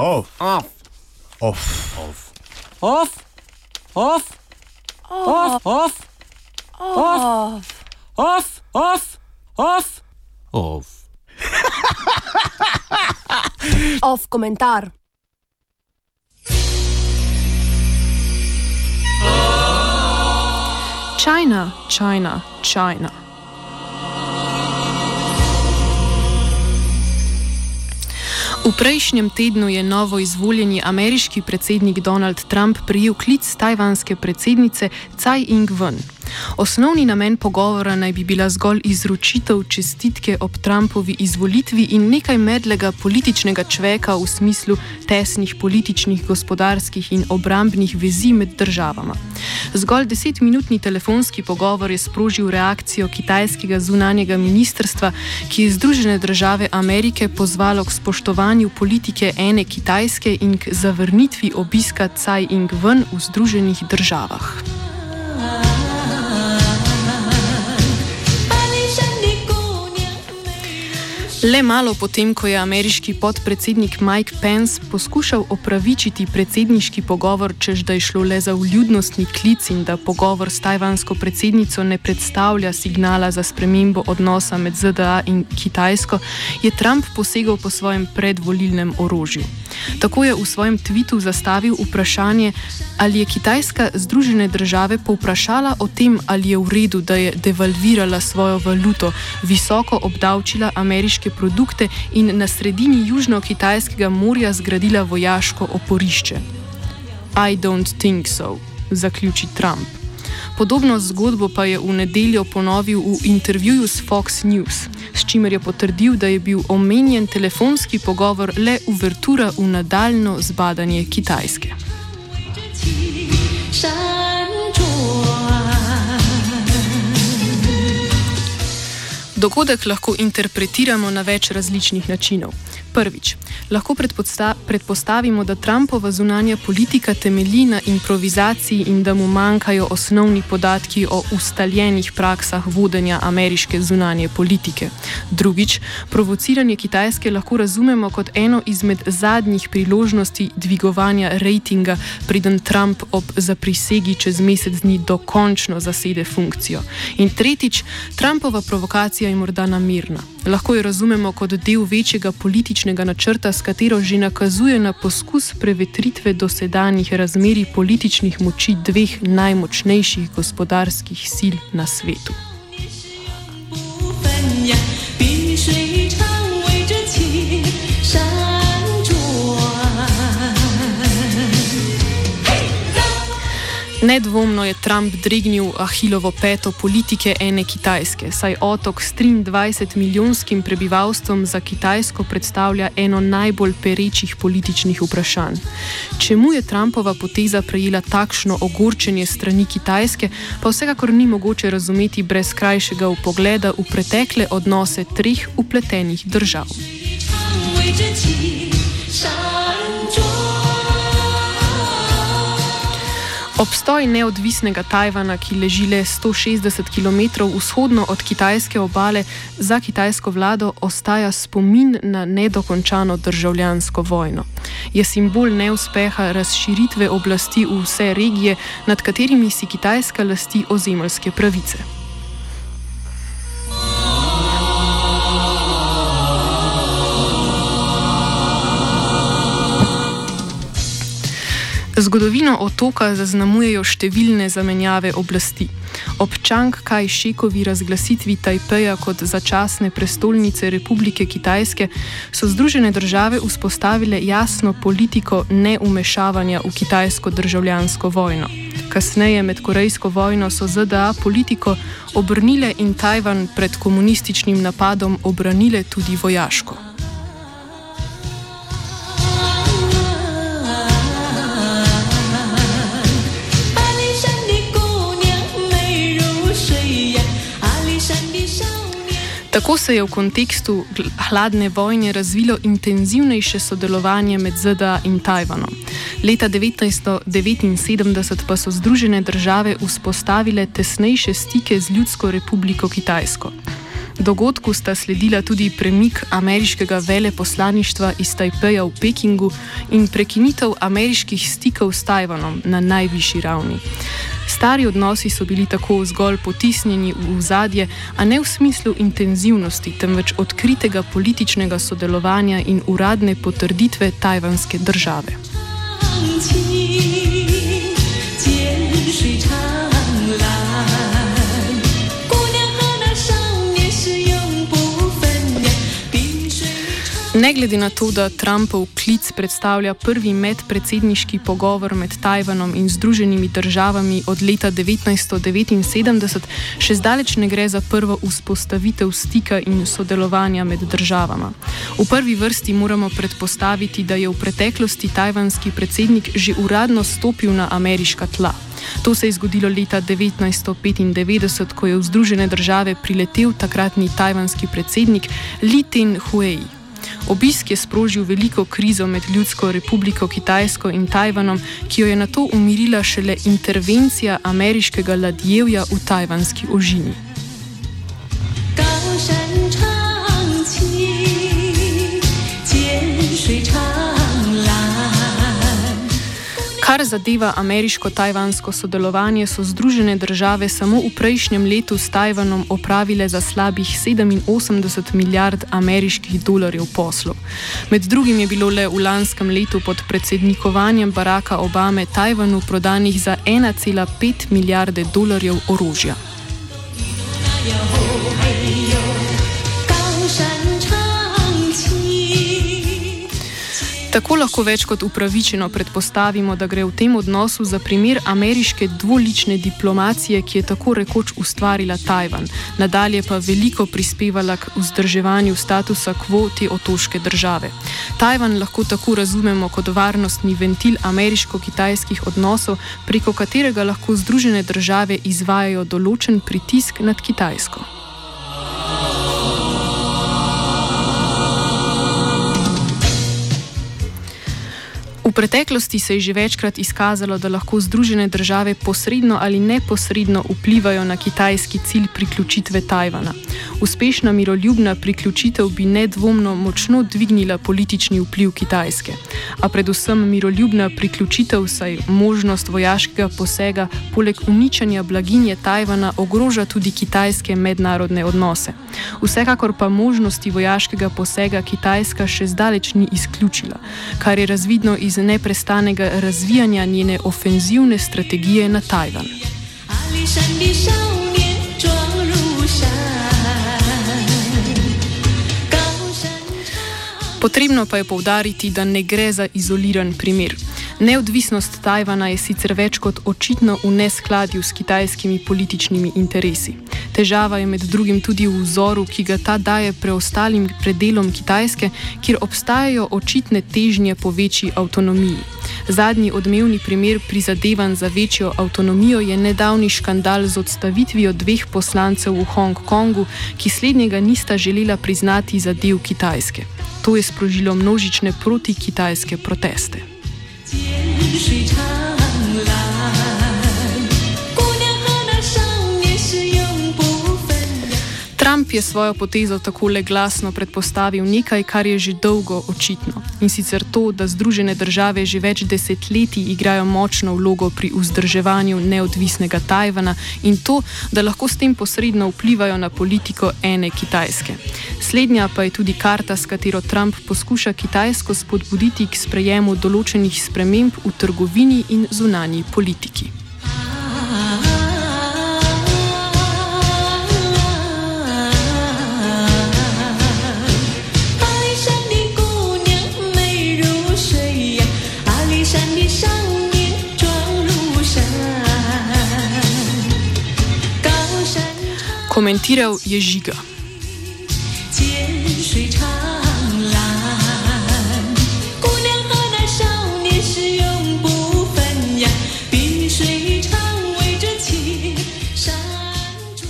Off. Off. Off. Off. Off. Off. Off. Off. Off. Off. Off. Off. Off. Off komentar. China, China, China. V prejšnjem tednu je novo izvoljeni ameriški predsednik Donald Trump prijel klic tajvanske predsednice Tsai Ing-wen. Osnovni namen pogovora naj bi bila zgolj izročitev čestitke ob Trumpovi izvolitvi in nekaj medlega političnega čveka v smislu tesnih političnih, gospodarskih in obrambnih vezi med državama. Zgolj desetminutni telefonski pogovor je sprožil reakcijo kitajskega zunanjega ministrstva, ki je Združene države Amerike pozvalo k spoštovanju politike ene Kitajske in k zavrnitvi obiska Tsai Ing-wen v Združenih državah. Le malo potem, ko je ameriški podpredsednik Mike Pence poskušal opravičiti predsedniški pogovor, čež da je šlo le za vljudnostni klic in da pogovor s tajvansko predsednico ne predstavlja signala za spremembo odnosa med ZDA in Kitajsko, je Trump posegal po svojem predvolilnem orožju. Tako je v svojem tvitu zastavil vprašanje, ali je Kitajska Združene države povprašala o tem, ali je v redu, da je devalvirala svojo valuto, visoko obdavčila ameriške produkte in na sredini Južno-Kitajskega morja zgradila vojaško oporišče. I don't think so, zaključi Trump. Podobno zgodbo pa je v nedeljo ponovil v intervjuju s Fox News, s čimer je potrdil, da je bil omenjen telefonski pogovor le uvertura v nadaljno zbadanje Kitajske. Dogodek lahko interpretiramo na več različnih načinov. Prvič, lahko predpostavimo, da Trumpova zunanja politika temelji na improvizaciji in da mu manjkajo osnovni podatki o ustaljenih praksah vodenja ameriške zunanje politike. Drugič, provociranje Kitajske lahko razumemo kot eno izmed zadnjih priložnosti dvigovanja rejtinga, preden Trump ob zaprisegi čez mesec dni dokončno zasede funkcijo. In tretjič, Trumpova provokacija je morda namirna. Lahko jo razumemo kot del večjega političnega načrta, s katero že nakazuje na poskus prevetritve dosedanjih razmerij političnih moči dveh najmočnejših gospodarskih sil na svetu. Nedvomno je Trump dregnil ahilovo peto politike ene Kitajske, saj otok s 23 milijonskim prebivalstvom za Kitajsko predstavlja eno najbolj perečih političnih vprašanj. Čemu je Trumpova poteza prejela takšno ogorčenje strani Kitajske, pa vsekakor ni mogoče razumeti brez krajšega upogleda v pretekle odnose treh upletenih držav. Obstoj neodvisnega Tajvana, ki leži le 160 km vzhodno od kitajske obale, za kitajsko vlado ostaja spomin na nedokončano državljansko vojno. Je simbol neuspeha razširitve oblasti v vse regije, nad katerimi si Kitajska lasti ozemeljske pravice. Zgodovino otoka zaznamujejo številne zamenjave oblasti. Ob Čangkaj Šekovi razglasitvi Tajpeja kot začasne prestolnice Republike Kitajske so Združene države vzpostavile jasno politiko neumešavanja v kitajsko državljansko vojno. Kasneje med Korejsko vojno so ZDA politiko obrnile in Tajvan pred komunističnim napadom obranile tudi vojaško. Tako se je v kontekstu hladne vojne razvilo intenzivnejše sodelovanje med ZDA in Tajvanom. Leta 1979 pa so Združene države vzpostavile tesnejše stike z Ljudsko republiko Kitajsko. Dogodku sta sledila tudi premik ameriškega veleposlaništva iz Tajpeja v Pekingu in prekinitev ameriških stikov s Tajvanom na najvišji ravni. Stari odnosi so bili tako zgolj potisnjeni v zadje, a ne v smislu intenzivnosti, temveč odkritega političnega sodelovanja in uradne potrditve tajvanske države. Ne glede na to, da Trumpov klic predstavlja prvi medpredsedniški pogovor med Tajvanom in Združenimi državami od leta 1979, še zdaleč ne gre za prvo vzpostavitev stika in sodelovanja med državama. V prvi vrsti moramo predpostaviti, da je v preteklosti tajvanski predsednik že uradno stopil na ameriška tla. To se je zgodilo leta 1995, ko je v Združene države priletel takratni tajvanski predsednik Li Ten-Huey. Obisk je sprožil veliko krizo med Ljudsko republiko Kitajsko in Tajvanom, ki jo je na to umirila šele intervencija ameriškega ladjevja v tajvanski ožini. Kar zadeva ameriško-tajvansko sodelovanje, so Združene države samo v prejšnjem letu s Tajvanom opravile za slabih 87 milijard ameriških dolarjev poslov. Med drugim je bilo le v lanskem letu pod predsednikovanjem Baracka Obame Tajvanu prodanih za 1,5 milijarde dolarjev orožja. Tako lahko več kot upravičeno predpostavimo, da gre v tem odnosu za primer ameriške dvolične diplomacije, ki je tako rekoč ustvarila Tajvan, nadalje pa veliko prispevala k vzdrževanju statusa kvoti otoške države. Tajvan lahko tako razumemo kot varnostni ventil ameriško-kitajskih odnosov, preko katerega lahko Združene države izvajajo določen pritisk nad Kitajsko. V preteklosti se je že večkrat izkazalo, da lahko Združene države posredno ali neposredno vplivajo na kitajski cilj priključitve Tajvana. Uspešna miroljubna priključitev bi nedvomno močno dvignila politični vpliv Kitajske. A predvsem miroljubna priključitev, saj možnost vojaškega posega poleg uničanja blaginje Tajvana ogroža tudi kitajske mednarodne odnose. Vsekakor pa možnosti vojaškega posega Kitajska še zdaleč ni izključila, kar je razvidno iz neprestanega razvijanja njene ofenzivne strategije na Tajvan. Potrebno pa je povdariti, da ne gre za izoliran primer. Neodvisnost Tajvana je sicer več kot očitno v neskladju s kitajskimi političnimi interesi. Težava je med drugim tudi v vzoru, ki ga ta daje preostalim predelom Kitajske, kjer obstajajo očitne težnje po večji avtonomiji. Zadnji odmevni primer prizadevanj za večjo avtonomijo je nedavni škandal z odstavitvijo dveh poslancev v Hongkongu, ki slednjega nista želela priznati za del Kitajske. To je sprožilo množične proti-kitajske proteste. Trump je svojo potezo tako le glasno predpostavil nekaj, kar je že dolgo očitno. In sicer to, da Združene države že več desetletij igrajo močno vlogo pri vzdrževanju neodvisnega Tajvana in to, da lahko s tem posredno vplivajo na politiko ene Kitajske. Slednja pa je tudi karta, s katero Trump poskuša Kitajsko spodbuditi k sprejemu določenih sprememb v trgovini in zunanji politiki. Komentiral je žiga.